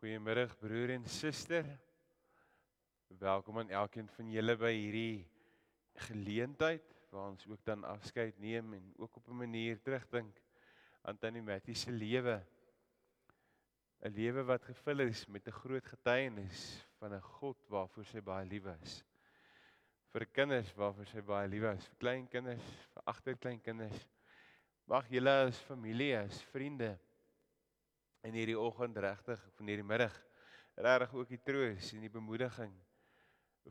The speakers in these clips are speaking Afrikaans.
Goeiemôre broer en suster. Welkom aan elkeen van julle by hierdie geleentheid waar ons ook dan afskeid neem en ook op 'n manier terugdink aan Tannie Mattie se lewe. 'n Lewe wat gevul is met 'n groot getuienis van 'n God waarvoor sy baie lief is. Vir kinders waarvoor sy baie lief is, vir klein kinders, vir agterkleinkinders. Mag julle as familie, as vriende in hierdie oggend regtig van hierdie middag regtig ook die troos en die bemoediging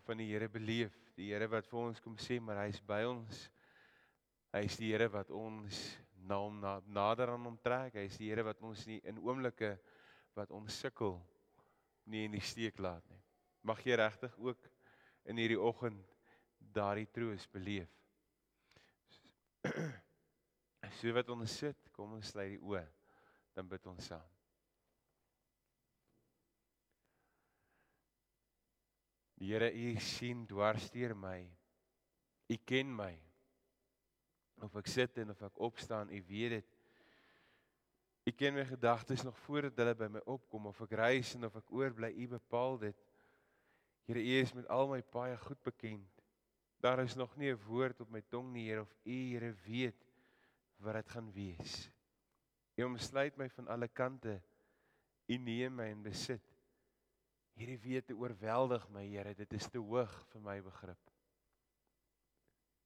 van die Here beleef. Die Here wat vir ons kom sê maar hy's by ons. Hy's die Here wat ons na hom na, nader aan hom trek. Hy's die Here wat ons nie in oomblikke wat ons sukkel nie in die steek laat nie. Mag jy regtig ook in hierdie oggend daardie troos beleef. So wat ons sit, kom ons sluit die oë dan bid ons saam. Die Here, U sien dwarsteer my. U ken my. Of ek sit en of ek opstaan, U weet dit. U ken my gedagtes nog voordat hulle by my opkom of ek reis en of ek oorbly, U bepaal dit. Here, U is met al my paie goed bekend. Daar is nog nie 'n woord op my tong nie, Here, of U, Here, weet wat dit gaan wees. U omsluit my van alle kante. U neem my in besit. Hierdie wete oorweldig my, Here, dit is te hoog vir my begrip.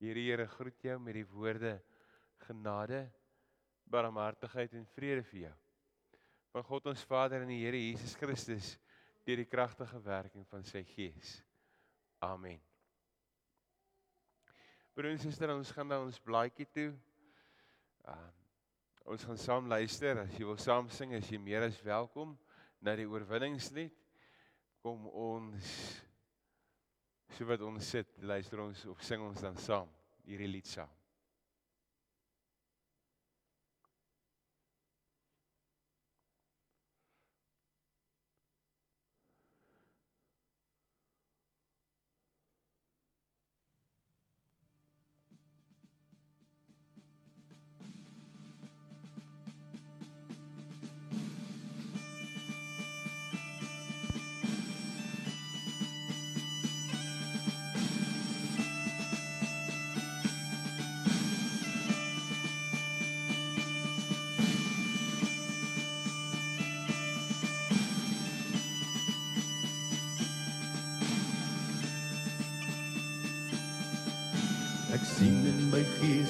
Here, Here, groet jou met die woorde genade, barmhartigheid en vrede vir jou. Van God ons Vader en die Here Jesus Christus deur die kragtige werking van sy Gees. Amen. Broers en susters, ons gaan na ons blaadjie toe. Um, ons gaan saam luister. As jy wil saam sing, as jy meer as welkom na die oorwinningslied. Kom ons so wat ons sit, luister ons of sing ons dan saam hierdie lied saam. Sien in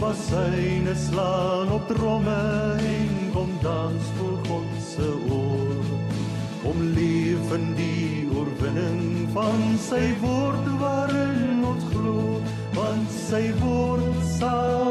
bassyne slaan op tromme en kom dans voor God se oor. Kom leef in die oorwinning van sy woord waarin ons glo, want sy woord sal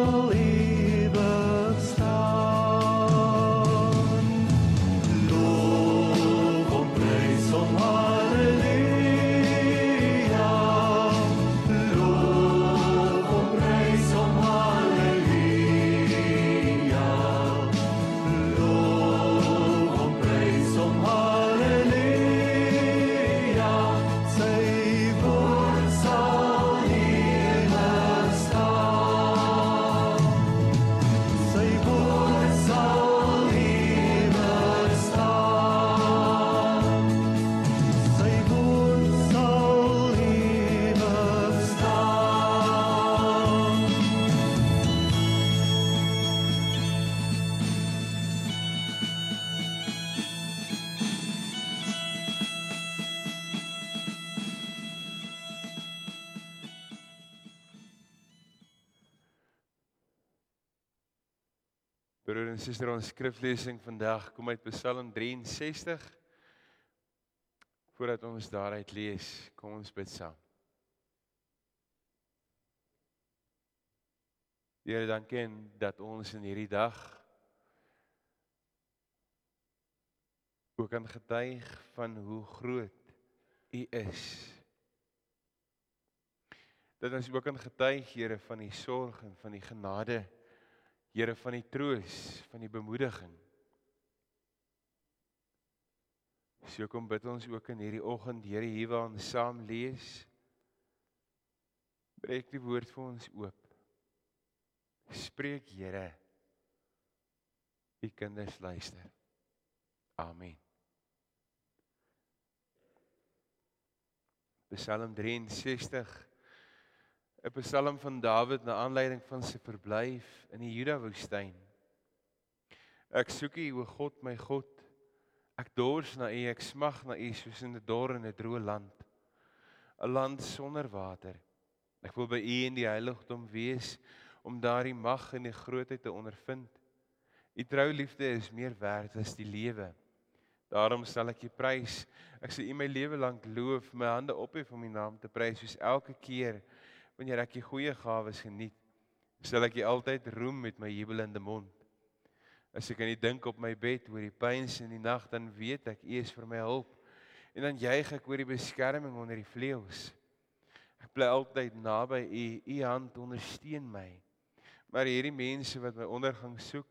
Broer en suster, ons skriflesing vandag kom uit Psalm 63. Voordat ons daaruit lees, kom ons bid saam. Here, dankie dat ons in hierdie dag ook kan getuig van hoe groot U is. Dat ons ook kan getuig, Here, van U sorg en van U genade Here van die troos, van die bemoediging. So kom bid ons ook in hierdie oggend, Here, hier waar ons saam lees. Breek die woord vir ons oop. Spreek, Here. U kinders luister. Amen. Psalm 63 'n Psalm van Dawid na aanleiding van sy verblyf in die Juda woestyn. Ek soek U, o God, my God. Ek dors na U, ek smag na U soos in 'n dor en 'n droë land, 'n land sonder water. Ek wil by U in die heiligdom wees om daardie mag en die grootheid te ondervind. U trou liefde is meer werd as die lewe. Daarom sal ek U prys. Ek sal U my lewe lank loof, my hande ophef om U naam te prys soos elke keer wanneer ek die goeie gawes geniet, sal ek altyd roem met my jubelende mond. As ek aan U dink op my bed oor die pyns in die nag, dan weet ek U is vir my hulp. En dan juig ek oor die beskerming onder die vleuels. Ek bly altyd naby U, U hand ondersteun my. Maar hierdie mense wat my ondergang soek,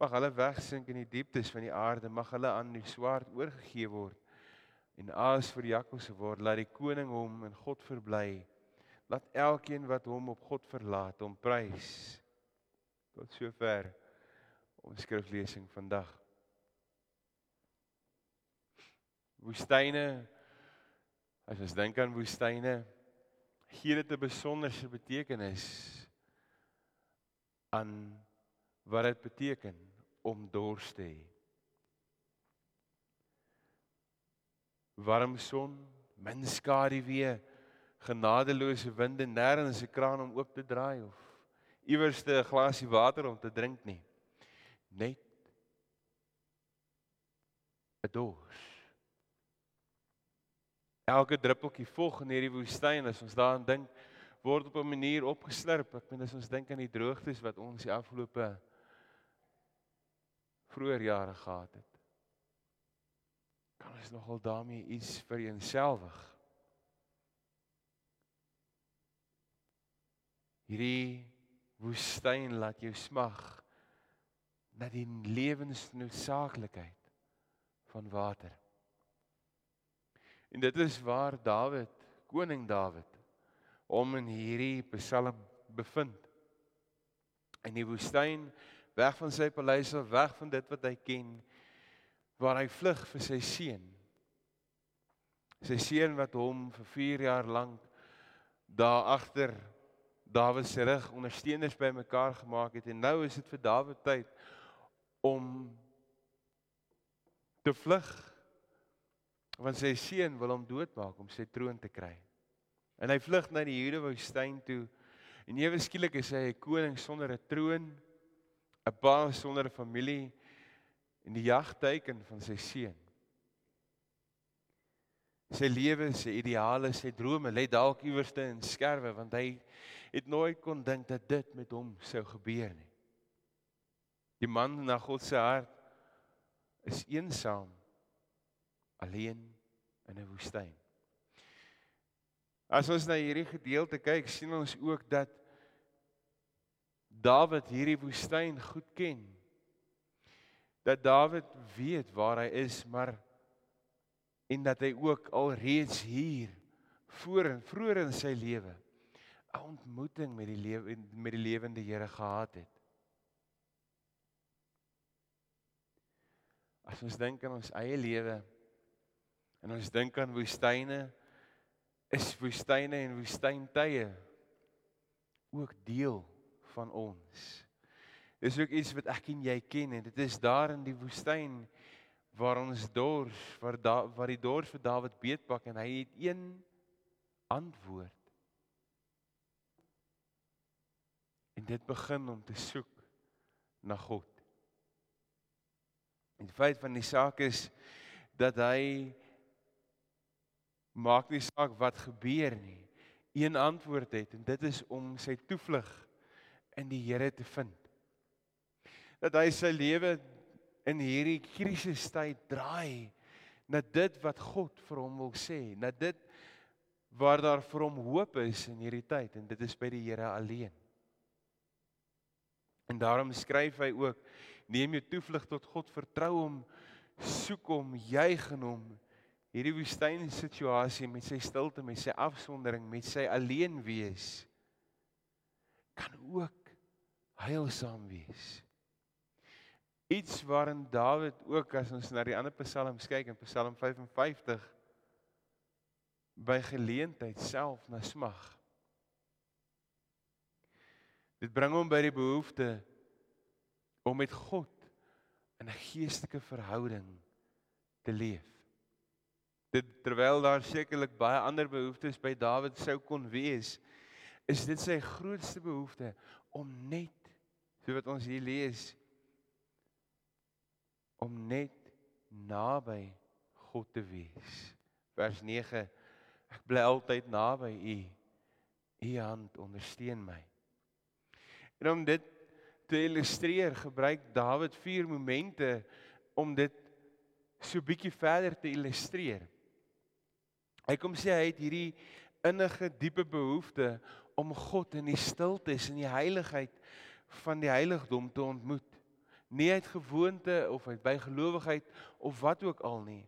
mag hulle wegsink in die dieptes van die aarde, mag hulle aan die swaard oorgegee word en aas vir Jakobse word, laat die koning hom in God verbly Laat elkeen wat hom op God verlaat, hom prys. Tot sover ons skriflesing vandag. Woestyne as ons dink aan woestyne, gee dit 'n besonderse betekenis aan wat dit beteken om dors te hê. Warm son, min skaduwee, genadeloose winde nêrens 'n kraan om oop te draai of iewers 'n glasie water om te drink nie. Net 'n dors. Elke druppeltjie vog in hierdie woestyn as ons daaraan dink word op 'n manier opgeslurp. Ek meen as ons dink aan die droogtes wat ons die afgelope vroeër jare gehad het. Kan ons nogal daarmee iets vereenselwig? Hierdie woestyn laat jou smag na die lewensnoodsaaklikheid van water. En dit is waar Dawid, koning Dawid, om in hierdie Psalm bevind. In die woestyn, weg van sy paleis, weg van dit wat hy ken, waar hy vlug vir sy seun. Sy seun wat hom vir 4 jaar lank daar agter Dawid se rug ondersteuners bymekaar gemaak het en nou is dit vir Dawid tyd om te vlug want sy seun wil hom doodmaak om sy troon te kry. En hy vlug na die Jude woestyn toe en ewe skielik is hy 'n koning sonder 'n troon, 'n pa sonder 'n familie en die jagteiken van sy seun. Sy lewe, sy ideale, sy drome lê dalk iewerste in skerwe want hy het nooit kon dink dat dit met hom sou gebeur nie. Die man na God se hart is eensaam alleen in 'n woestyn. As ons na hierdie gedeelte kyk, sien ons ook dat Dawid hierdie woestyn goed ken. Dat Dawid weet waar hy is, maar en dat hy ook al reeds hier voor en vroeër in sy lewe 'n ontmoeting met die lewe met die lewende Here gehad het. As ons dink aan ons eie lewe en ons dink aan woestyne, is woestyne en woestyntye ook deel van ons. Dis ook iets wat ek en jy ken en dit is daar in die woestyn waar ons dors, waar da, waar die dors vir Dawid beetpak en hy het een antwoord En dit begin om te soek na God. En die feit van die saak is dat hy maak nie saak wat gebeur nie. Een antwoord het en dit is om sy toevlug in die Here te vind. Dat hy sy lewe in hierdie krisistyd draai na dit wat God vir hom wil sê, na dit waar daar vir hom hoop is in hierdie tyd en dit is by die Here alleen. En daarom skryf hy ook: Neem jou toevlug tot God, vertrou hom, soek hom, juig in hom. Hierdie woestyn situasie met sy stilte, met sy afsondering, met sy alleen wees kan ook heilsaam wees. Iets waarin Dawid ook as ons na die ander psalms kyk in Psalm 55 by geleentheid self na smag. Dit bring hom by die behoefte om met God in 'n geestelike verhouding te leef. Dit terwyl daar sekerlik baie ander behoeftes by Dawid sou kon wees, is dit sy grootste behoefte om net so wat ons hier lees om net naby God te wees. Vers 9 Ek bly altyd naby U. U hand ondersteun my. En om dit te illustreer, gebruik Dawid vier momente om dit so bietjie verder te illustreer. Hy kom sê hy het hierdie innige diepe behoefte om God in die stiltes en die heiligheid van die heiligdom te ontmoet. Nie uit gewoonte of uit bygelowigheid of wat ook al nie.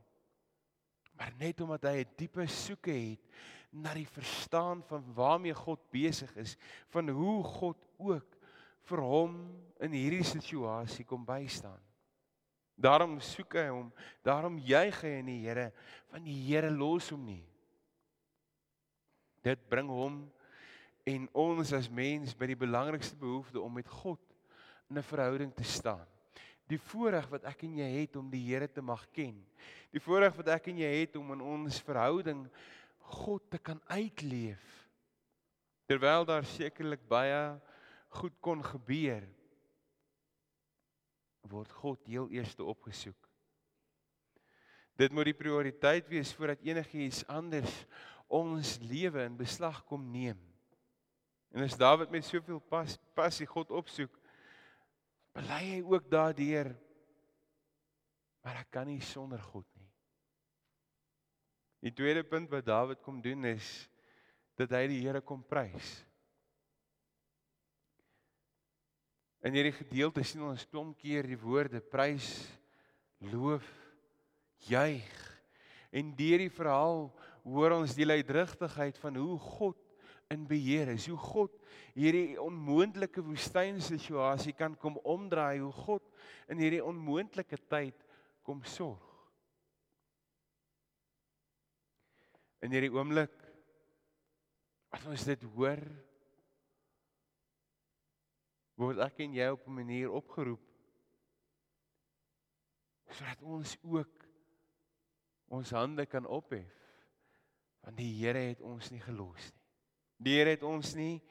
Maar net omdat hy 'n diepe soeke het na die verstaan van waarmee God besig is, van hoe God ook vir hom in hierdie situasie kom bystaan. Daarom soek hy hom, daarom juig hy in die Here, want die Here los hom nie. Dit bring hom en ons as mens by die belangrikste behoefte om met God in 'n verhouding te staan. Die voorreg wat ek en jy het om die Here te mag ken. Die voorreg wat ek en jy het om in ons verhouding God te kan uitleef. Terwyl daar sekerlik baie goed kon gebeur, word God heel eerste opgesoek. Dit moet die prioriteit wees voordat enigiets anders ons lewe in beslag kom neem. En as Dawid met soveel pas passie God opsoek, bely hy ook daardeur maar ek kan nie sonder God nie. Die tweede punt wat Dawid kom doen is dat hy die Here kom prys. In hierdie gedeelte sien ons klomp keer die woorde prys, loof, juig. En deur die verhaal hoor ons die luidrigtigheid van hoe God in beheer is. Hoe God hierdie onmoontlike woestynsituasie kan kom omdraai, hoe God in hierdie onmoontlike tyd kom sorg. In hierdie oomblik as ons dit hoor, word ek en jy op 'n manier opgeroep sodat ons ook ons hande kan ophef want die Here het ons nie gelos nie. Die Here het ons nie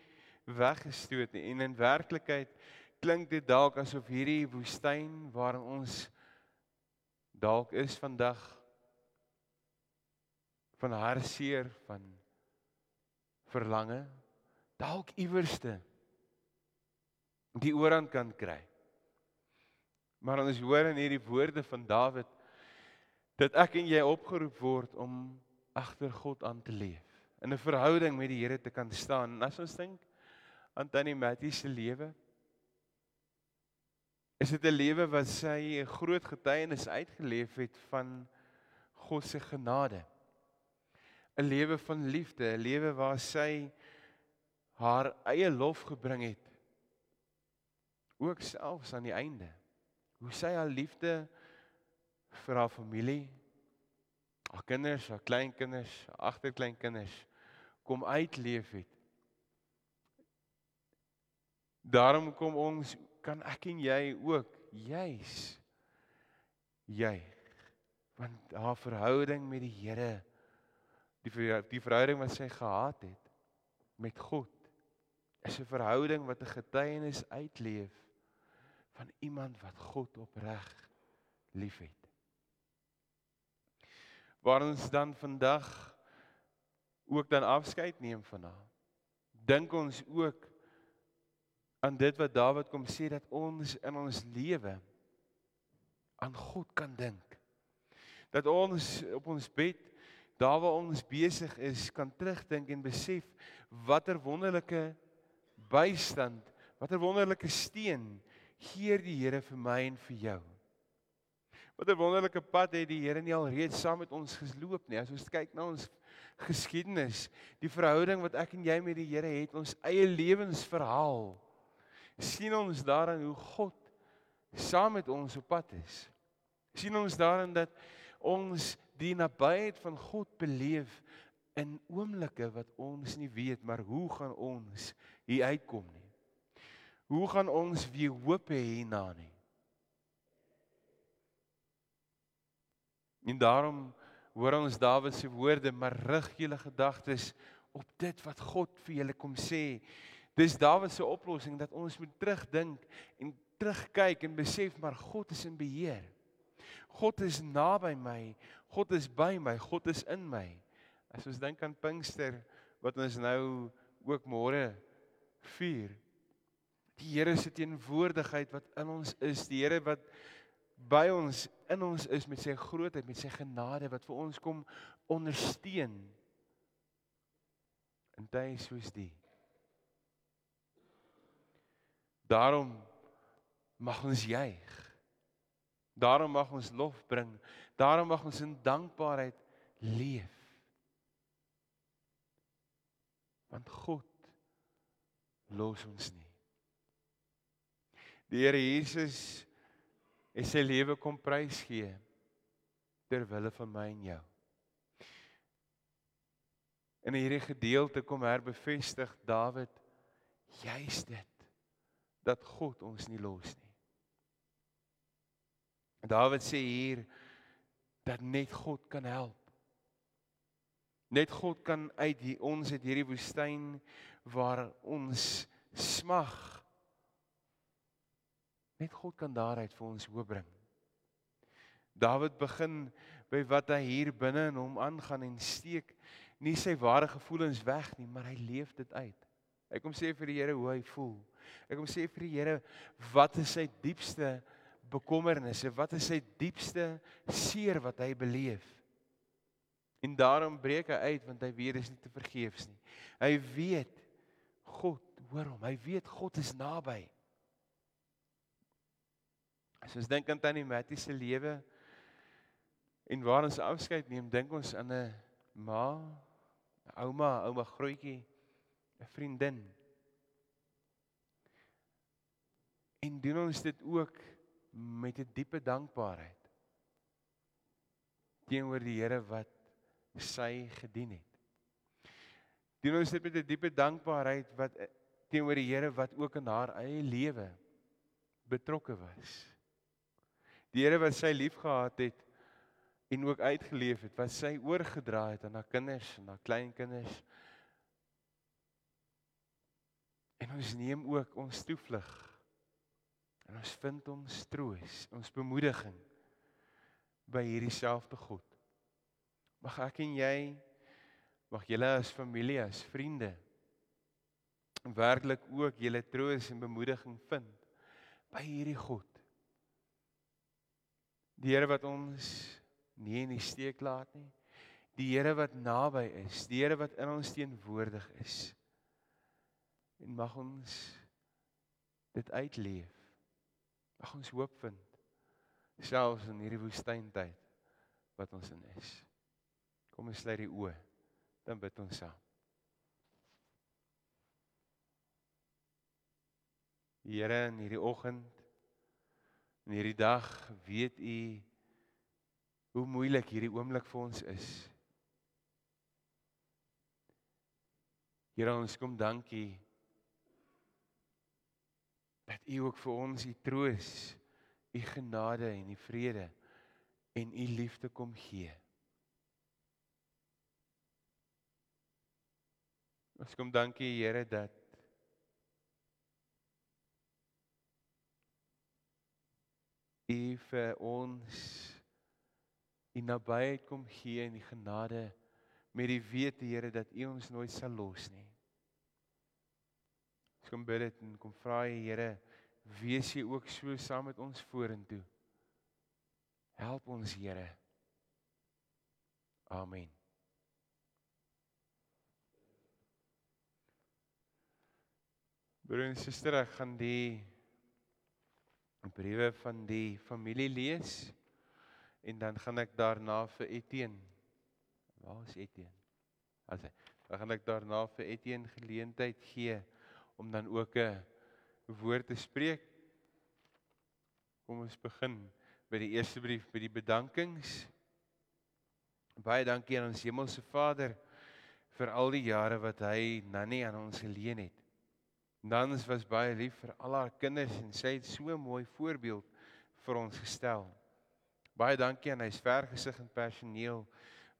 weggestoot nie en in werklikheid klink dit dalk asof hierdie woestyn waarin ons dalk is vandag van hartseer van verlange dalk iewerste die oorhand kan kry. Maar ons hoor in hierdie woorde van Dawid dat ek en jy opgeroep word om agter God aan te leef, in 'n verhouding met die Here te kan staan. En as ons dink aan Tannie Mattie se lewe, is dit 'n lewe wat sy 'n groot getuienis uitgeleef het van God se genade. 'n Lewe van liefde, 'n lewe waar sy haar eie lof gebring het ook selfs aan die einde. Hoe sy haar liefde vir haar familie, haar kinders, haar kleinkinders, agterkleinkinders kom uitleef het. Daarom kom ons kan ek en jy ook juis jy want haar verhouding met die Here die die verhouding wat sy gehad het met God is 'n verhouding wat 'n getuienis uitleef van iemand wat God opreg liefhet. Waar ons dan vandag ook dan afskeid neem van haar. Dink ons ook aan dit wat Dawid kom sê dat ons in ons lewe aan God kan dink. Dat ons op ons bed daar waar ons besig is kan terugdink en besef watter wonderlike bystand, watter wonderlike steun gee die Here vir my en vir jou. Wat 'n wonderlike pad het die Here nie al reeds saam met ons geloop nie. As ons kyk na ons geskiedenis, die verhouding wat ek en jy met die Here het, ons eie lewensverhaal, sien ons daarin hoe God saam met ons op pad is. sien ons daarin dat ons die nabyheid van God beleef in oomblikke wat ons nie weet maar hoe gaan ons hier uitkom nie. Hoe gaan ons weer hoop hê hierna nie? En daarom hoor ons Dawid se woorde, maar rig julle gedagtes op dit wat God vir julle kom sê. Dis Dawid se oplossing dat ons moet terugdink en terugkyk en besef maar God is in beheer. God is naby my. God is by my. God is in my. As ons dink aan Pinkster wat ons nou ook môre vier. Die Here se teenwoordigheid wat in ons is, die Here wat by ons in ons is met sy grootheid, met sy genade wat vir ons kom ondersteun in tye soos die. Daarom mag ons juig. Daarom mag ons lof bring. Daarom mag ons in dankbaarheid leef. Want God los ons nie. Die Here Jesus het sy lewe kom prys gee ter wille van my en jou. In hierdie gedeelte kom herbevestig Dawid juis dit dat God ons nie los nie. Dawid sê hier dat net God kan help. Net God kan uit die, ons uit hierdie woestyn waar ons smag. Net God kan daaruit vir ons hoop bring. Dawid begin by wat hy hier binne in hom aangaan en steek nie sy ware gevoelens weg nie, maar hy leef dit uit. Hy kom sê vir die Here hoe hy voel. Hy kom sê vir die Here wat is sy diepste bekommernisse, wat is sy diepste seer wat hy beleef. En daarom breek hy uit want hy weet dit is nie te vergeefs nie. Hy weet God hoor hom. Hy weet God is naby. As ons dink aan tannie Mattie se lewe en waar ons afskeid neem, dink ons aan 'n ma, 'n ouma, ouma grootjie, 'n vriendin. En doen ons dit ook met 'n diepe dankbaarheid teenoor die Here wat sy gedien het. Doen ons dit met 'n diepe dankbaarheid wat eh, teenoor die Here wat ook in haar eie lewe betrokke was. Die Here wat sy liefgehad het en ook uitgeleef het, wat sy oorgedra het aan haar kinders en haar kleinkinders. En ons neem ook ons toevlug En ons vind ons troos, ons bemoediging by hierdie selfde God. Mag ek en jy mag julle as familie, as vriende werklik ook julle troos en bemoediging vind by hierdie God. Die Here wat ons nie in die steek laat nie. Die Here wat naby is, die Here wat in ons teenwoordig is. En mag ons dit uitleef Mag ons hoop vind selfs in hierdie woestyntyd wat ons in is. Kom ons sluit die oë. Dan bid ons saam. Here in hierdie oggend en hierdie dag weet u hoe moeilik hierdie oomblik vir ons is. Here ons kom dankie dat U ook vir ons U troos, U genade en U vrede en U liefde kom gee. Ons kom dankie Here dat U vir ons U nabyheid kom gee en die genade met die wete Here dat U ons nooit sal los nie. Ons kom bid dit en kom vra U Here, wees U ook so saam met ons vorentoe. Help ons Here. Amen. Broer en suster, ek gaan die briewe van die familie lees en dan gaan ek daarna vir Etienne. Waar is Etienne? As hy, dan gaan ek daarna vir Etienne geleentheid gee om dan ook 'n woord te spreek. Kom ons begin by die eerste brief by die bedankings. Baie dankie aan ons hemelse Vader vir al die jare wat hy Nannie aan ons geleen het. Nans was baie lief vir al haar kinders en sy het so 'n mooi voorbeeld vir ons gestel. Baie dankie aan hy's vergesig en personeel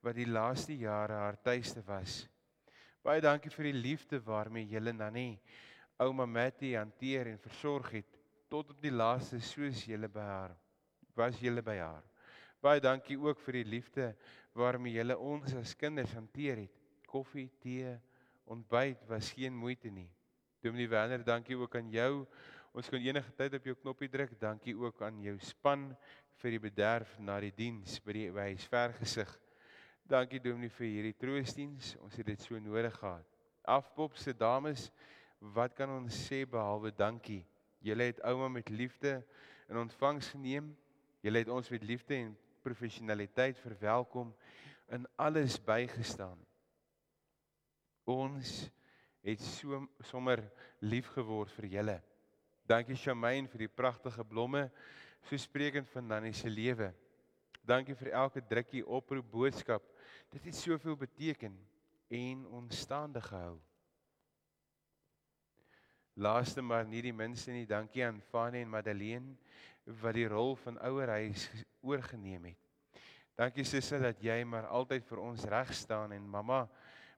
wat die laaste jare haar tuiste was. Baie dankie vir die liefde waarmee julle Nannie ouma Mattie hanteer en versorg het tot op die laaste soos julle by haar was julle by haar. Baie dankie ook vir die liefde waarmee julle ons as kinders hanteer het. Koffie, tee, ontbyt was geen moeite nie. Dominee Werner, dankie ook aan jou. Ons kon enige tyd op jou knoppie druk. Dankie ook aan jou span vir die bederf na die diens by die by Huisvergesig. Dankie Dominee vir hierdie troostdiens. Ons het dit so nodig gehad. Afpop se dames, wat kan ons sê behalwe dankie? Julle het ouma met liefde in ontvangs geneem. Julle het ons met liefde en professionaliteit verwelkom in alles bygestaan. Ons het so sommer lief geword vir julle. Dankie Shamaine vir die pragtige blomme so sprekend van Nannie se lewe. Dankie vir elke drukkie oproep boodskap. Dit het soveel beteken en ons staande gehou. Laaste maar nie die minste nie, dankie aan Fanie en Madeleine wat die rol van ouerhuis oorgeneem het. Dankie sussie dat jy maar altyd vir ons reg staan en mamma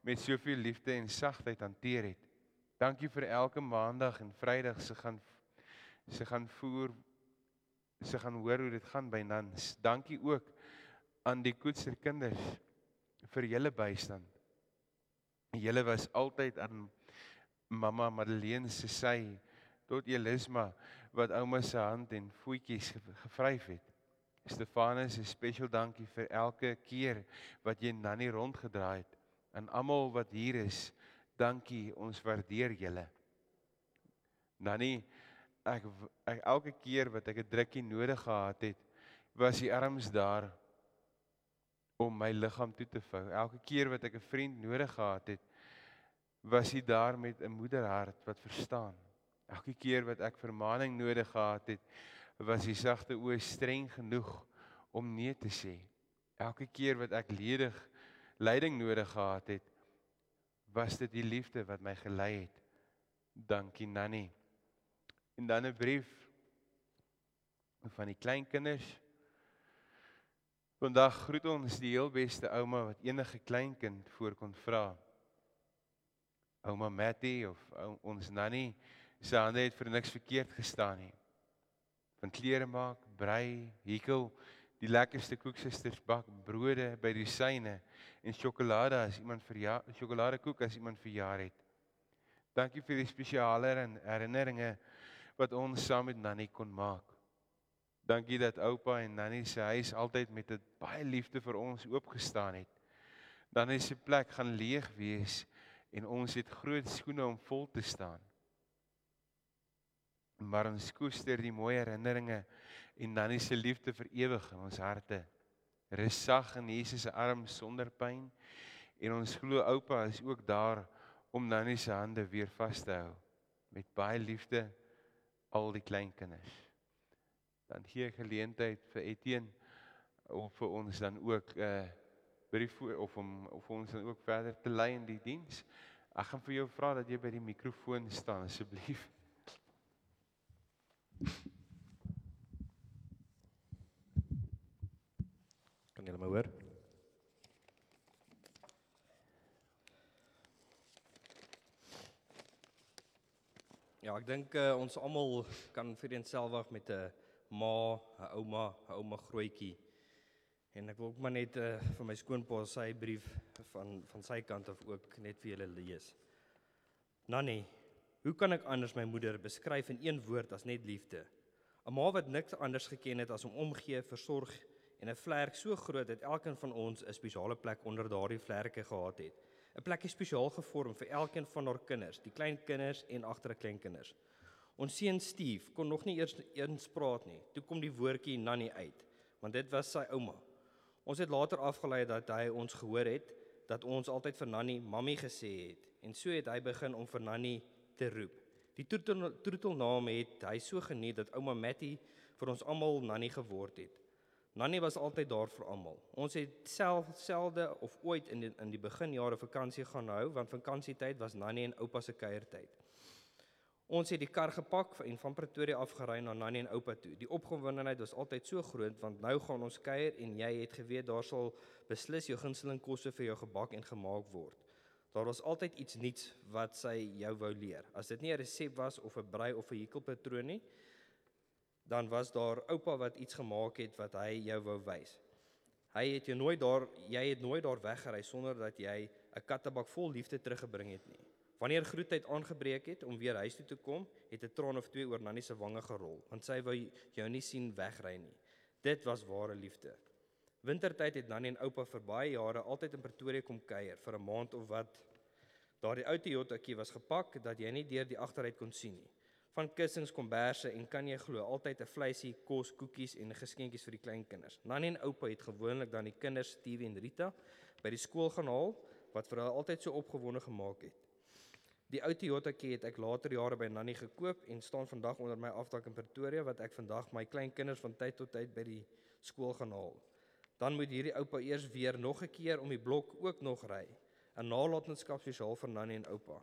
met soveel liefde en sagtheid hanteer het. Dankie vir elke maandag en Vrydag se gaan se gaan voer se gaan hoor hoe dit gaan by Nans. Dankie ook aan die Koetser kinders vir julle bystand. Julle was altyd aan mamma Madeleine se sy tot Elisma wat ouma se hand en voetjies gevryf het. Stefanus, 'n spesiaal dankie vir elke keer wat jy Nannie rondgedraai het. En almal wat hier is, dankie, ons waardeer julle. Nannie, ek, ek elke keer wat ek 'n drukkie nodig gehad het, was die arms daar om my liggaam toe te vou. Elke keer wat ek 'n vriend nodig gehad het, was hy daar met 'n moederhart wat verstaan. Elke keer wat ek vermaaning nodig gehad het, was hy sagte oë streng genoeg om nee te sê. Elke keer wat ek ledig leiding nodig gehad het, was dit die liefde wat my gelei het. Dankie Nannie. En dan 'n brief van die kleinkinders. Vandag groet ons die heel beste ouma wat enige kleinkind voor kon vra ouma Mattie of ons Nannie se hande het vir niks verkeerd gestaan nie. Van klere maak, brei, hekel, die lekkerste koeksusters bak brode by die syne en sjokolade as iemand verjaar, sjokoladekoek as iemand verjaar het. Dankie vir die spesiale herinneringe wat ons saam met Nannie kon maak. Dankie dat oupa en Nannie se huis altyd met 'n baie liefde vir ons oopgestaan het. Dan is se plek gaan leeg wees en ons het groot skoene om vol te staan. Maar ons koester die mooi herinneringe en Nannie se liefde vir ewig in ons harte. Rus sag in Jesus se arms sonder pyn en ons glo oupa is ook daar om Nannie se hande weer vas te hou met baie liefde al die kleinkinders. Dan gee ek geleentheid vir Etienne om vir ons dan ook uh, brief of om of ons dan ook verder te lei in die diens. Ek gaan vir jou vra dat jy by die mikrofoon staan asseblief. Kan julle my hoor? Ja, ek dink uh, ons almal kan vir eenselfig met 'n ma, 'n ouma, 'n ouma grootjie. En ek wil ook maar net uh, vir my skoonpa sy brief van van sy kant af ook net vir julle lees. Nanny, hoe kan ek anders my moeder beskryf in een woord as net liefde? 'n Ma wat niks anders geken het as om omgee, versorg en 'n vlerk so groot dat elkeen van ons 'n spesiale plek onder daardie vlerke gehad het. 'n Plekie spesiaal gevorm vir elkeen van haar kinders, die klein kinders en agter 'n kleinkinders. Ons seun Steve kon nog nie eers eens praat nie. Toe kom die woordjie nanny uit, want dit was sy ouma. Ons het later afgelei dat hy ons gehoor het dat ons altyd vir Nanny mammy gesê het en so het hy begin om vir Nanny te roep. Die troetel troetelnaam het hy so geniet dat ouma Matty vir ons almal Nanny geword het. Nanny was altyd daar vir almal. Ons het self selde of ooit in die, in die beginjare vakansie gaan hou want vakansietyd was Nanny en oupa se kuiertyd. Ons het die kar gepak en van Pretoria afgery na Nanny en oupa toe. Die opgewondenheid was altyd so groot want nou gaan ons kuier en jy het geweet daar sal beslis jou gunsteling kosse vir jou gebak en gemaak word. Daar was altyd iets nuuts wat sy jou wou leer. As dit nie 'n resep was of 'n brei of 'n hekelpatroon nie, dan was daar oupa wat iets gemaak het wat hy jou wou wys. Hy het jou nooit daar jy het nooit daar weggery sonder dat jy 'n kattebak vol liefde teruggebring het nie. Wanneer groetheid aangebreek het om weer huis toe te kom, het 'n traan of twee oor Nannie se wange gerol, want sy wou jou nie sien wegry nie. Dit was ware liefde. Wintertyd het Nannie en oupa vir baie jare altyd in Pretoria kom kuier vir 'n maand of wat. Daardie ou Toyotakie was gepak dat jy nie deur die agteruit kon sien nie. Van kussings, komberse en kan jy glo, altyd 'n vleisie, kos, koekies en geskenkies vir die kleinkinders. Nannie en oupa het gewoonlik dan die kinders Stevie en Rita by die skool gaan haal wat vir hulle altyd so opgewonde gemaak het. Die ou Toyota Kia het ek later jare by Nanny gekoop en staan vandag onder my afdak in Pretoria wat ek vandag my klein kinders van tyd tot tyd by die skool gaan haal. Dan moet hierdie oupa eers weer nog 'n keer om die blok ook nog ry. 'n Nalatenskap spesiaal vir Nanny en oupa.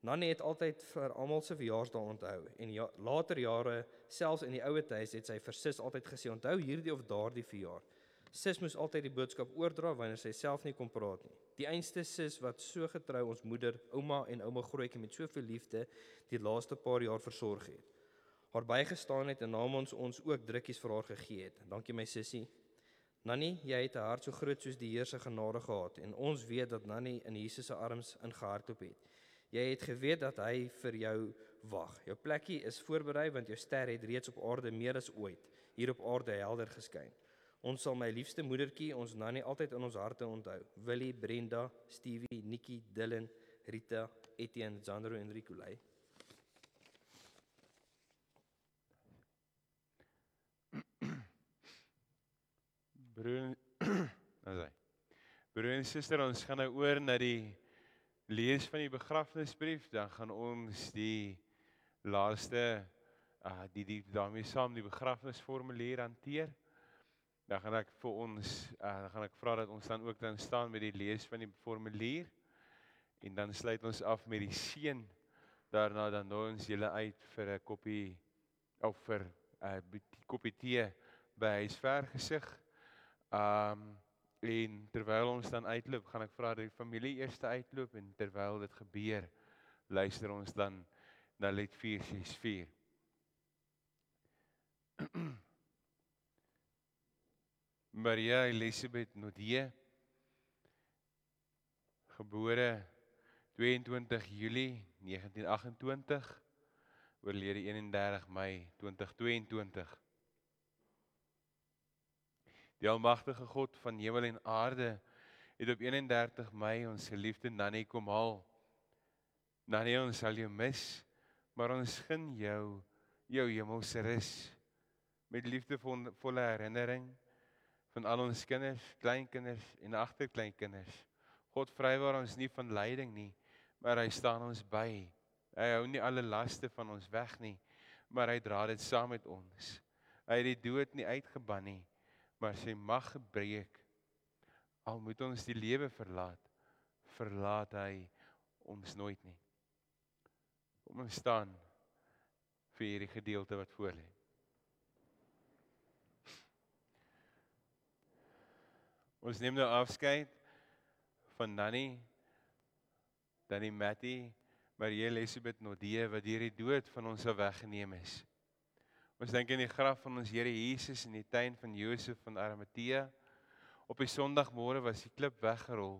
Nanny het altyd vir almal se verjaarsdae onthou en ja, later jare selfs in die ouer huis het sy versis altyd gesê onthou hierdie of daardie verjaar. Sis moes altyd die boodskap oordra wanneer sy self nie kon praat nie. Die einste sis wat so getrou ons moeder, ouma en ouma grootjie met soveel liefde die laaste paar jaar versorg het. Haar bygestaan het en namens ons ook drukkies vir haar gegee het. Dankie my sussie. Nanny, jy het 'n hart so groot soos die Here se genade gehad en ons weet dat Nanny in Jesus se arms ingehardloop het. Jy het geweet dat hy vir jou wag. Jou plekkie is voorberei want jou ster het reeds op aarde meer as ooit hier op aarde helder geskyn. Ons sal my liefste moedertjie, ons Nanny altyd in ons harte onthou. Willie, Brenda, Stevie, Nikki, Dylan, Rita, Etienne, Zandro en Ricolai. Broer, asai. Broer en suster, ons gaan nou oor na die lees van die begrafnisbrief, dan gaan ons die laaste uh die die daarmee saam die begrafnisformulier hanteer. Dan gaan ek vir ons uh, dan gaan ek vra dat ons dan ook dan staan met die lees van die formulier. En dan sluit ons af met die seën. Daarna dan nooi ons julle uit vir 'n koppie of vir 'n uh, koppie tee by huisver gesig. Um en terwyl ons dan uitloop, gaan ek vra dat die familie eers uitloop en terwyl dit gebeur, luister ons dan na lied 464. Maria Elisabeth Nodie gebore 22 Julie 1928 oorlede 31 Mei 2022 Die almagtige God van hemel en aarde het op 31 Mei ons geliefde Nanny kom haal Nanny ons sal jou mis maar ons gun jou jou hemelse rus met liefdevolle herinnering van al ons kinders, kleinkinders en agterkleinkinders. God vrywaar ons nie van lyding nie, maar hy staan ons by. Hy hou nie alle laste van ons weg nie, maar hy dra dit saam met ons. Hy het die dood nie uitgeban nie, maar sy mag gebreek. Al moet ons die lewe verlaat, verlaat hy ons nooit nie. Kom ons staan vir hierdie gedeelte wat voor lê. Ons neem nou afskeid van Nanny, Danny Matty, Marie Elisabeth Nodie wat deur die dood van ons af weggeneem is. Ons dink aan die graf van ons Here Jesus in die tuin van Josef van Arimatea. Op die Sondagmôre was die klip weggerol.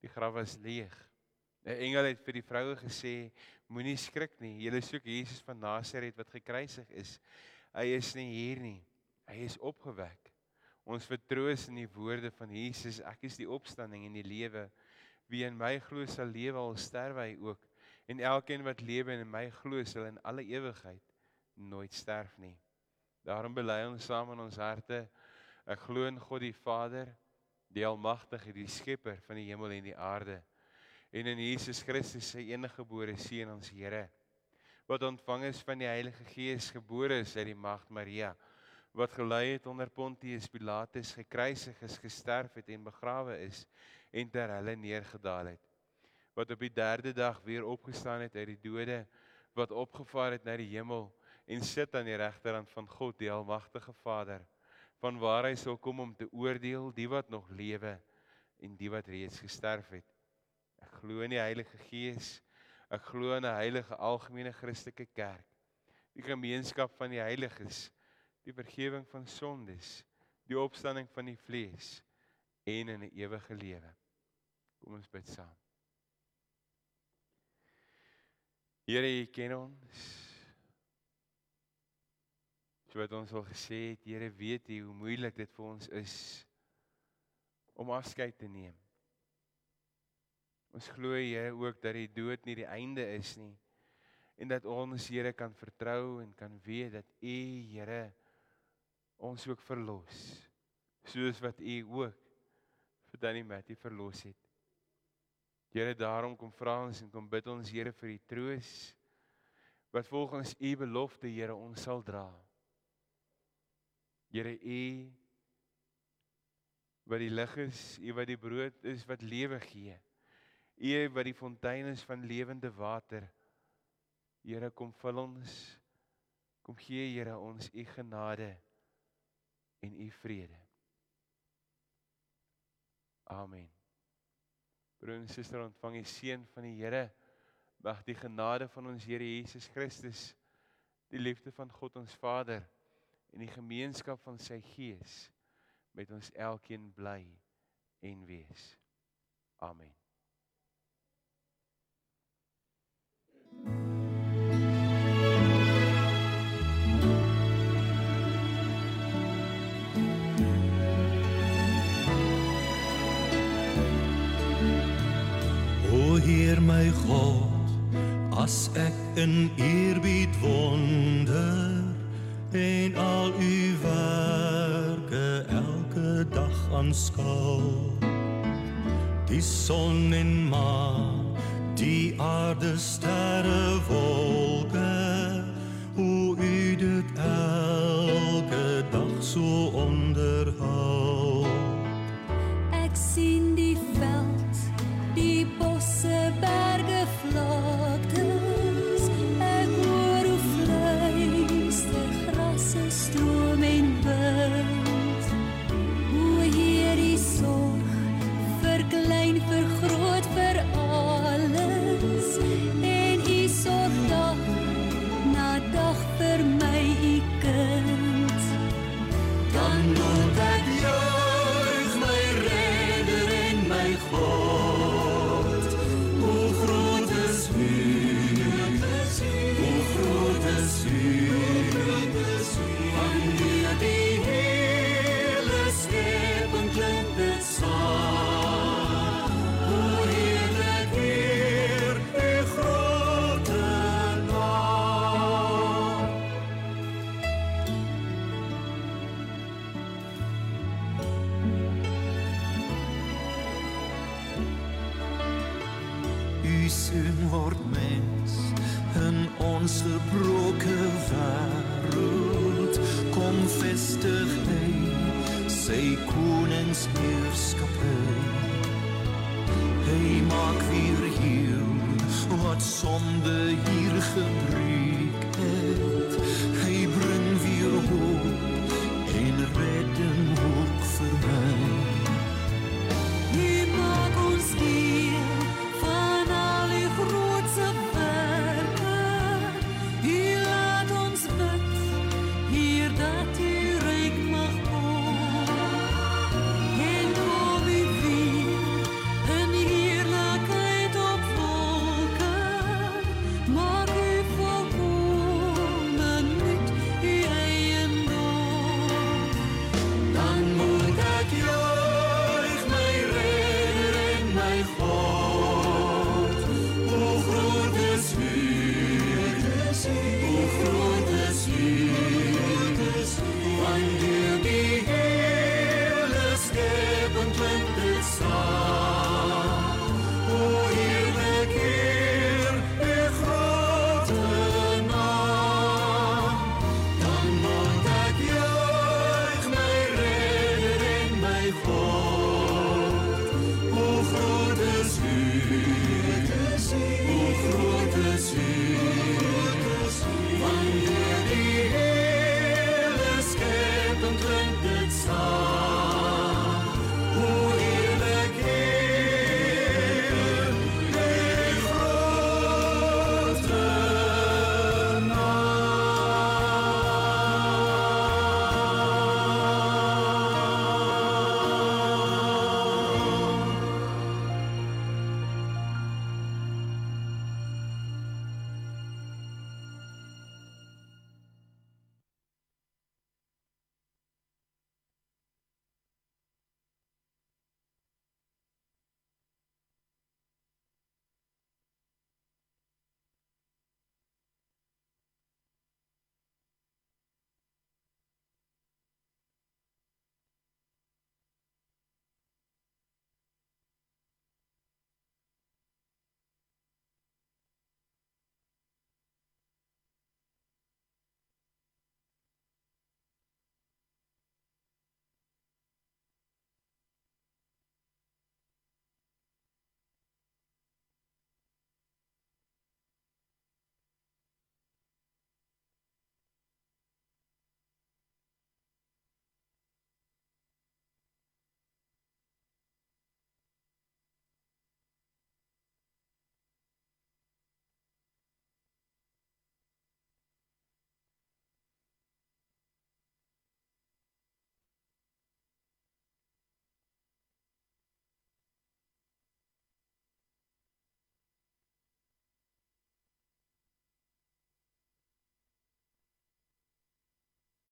Die graf was leeg. 'n Engel het vir die vroue gesê: Moenie skrik nie. Julle soek Jesus van Nasaret wat gekruisig is. Hy is nie hier nie. Hy is opgewek. Ons vertroos in die woorde van Jesus: Ek is die opstanding en die lewe. Wie in my glo sal lewe al sterwe hy ook. En elkeen wat lewe en in my glo sal in alle ewigheid nooit sterf nie. Daarom bely ons saam in ons harte ek glo in God die Vader, die almagtige, die skepper van die hemel en die aarde en in Jesus Christus sy eniggebore seun ons Here wat ontvang is van die Heilige Gees gebore is uit die Maagd Maria wat gelei het onder Pontius Pilatus gekruisig is gesterf het en begrawe is en ter helle neergedaal het wat op die 3de dag weer opgestaan het uit die dode wat opgevaar het na die hemel en sit aan die regterhand van God die almagtige Vader van waar hy sal kom om te oordeel die wat nog lewe en die wat reeds gesterf het Ek glo in die Heilige Gees. Ek glo in 'n heilige algemene Christelike kerk. Die gemeenskap van die heiliges, die vergifnis van sondes, die opstanding van die vlees en in 'n ewige lewe. Kom ons bid saam. Here, U ken ons. Wat ons al gesê het, Here weet U hoe moeilik dit vir ons is om afskeid te neem. Ons glo Here ook dat die dood nie die einde is nie en dat ons Here kan vertrou en kan weet dat U Here ons ook verlos soos wat U ook vir Danny Matthie verlos het. Here daarom kom vra ons en kom bid ons Here vir die troos wat volgens U belofte Here ons sal dra. Here U wat die lig is, U wat die brood is wat lewe gee. U wat die fontein is van lewende water. Here kom vul ons. Kom gee Here ons u genade en u vrede. Amen. Broer en suster, ontvang die seën van die Here. Mag die genade van ons Here Jesus Christus, die liefde van God ons Vader en die gemeenskap van sy Gees met ons elkeen bly en wees. Amen. O Heer my God, as ek in eerbied wonder en al u werke elke dag aanskou. Die son en maan, die aarde sterre wolke, hoe u dit elke dag so onderhou.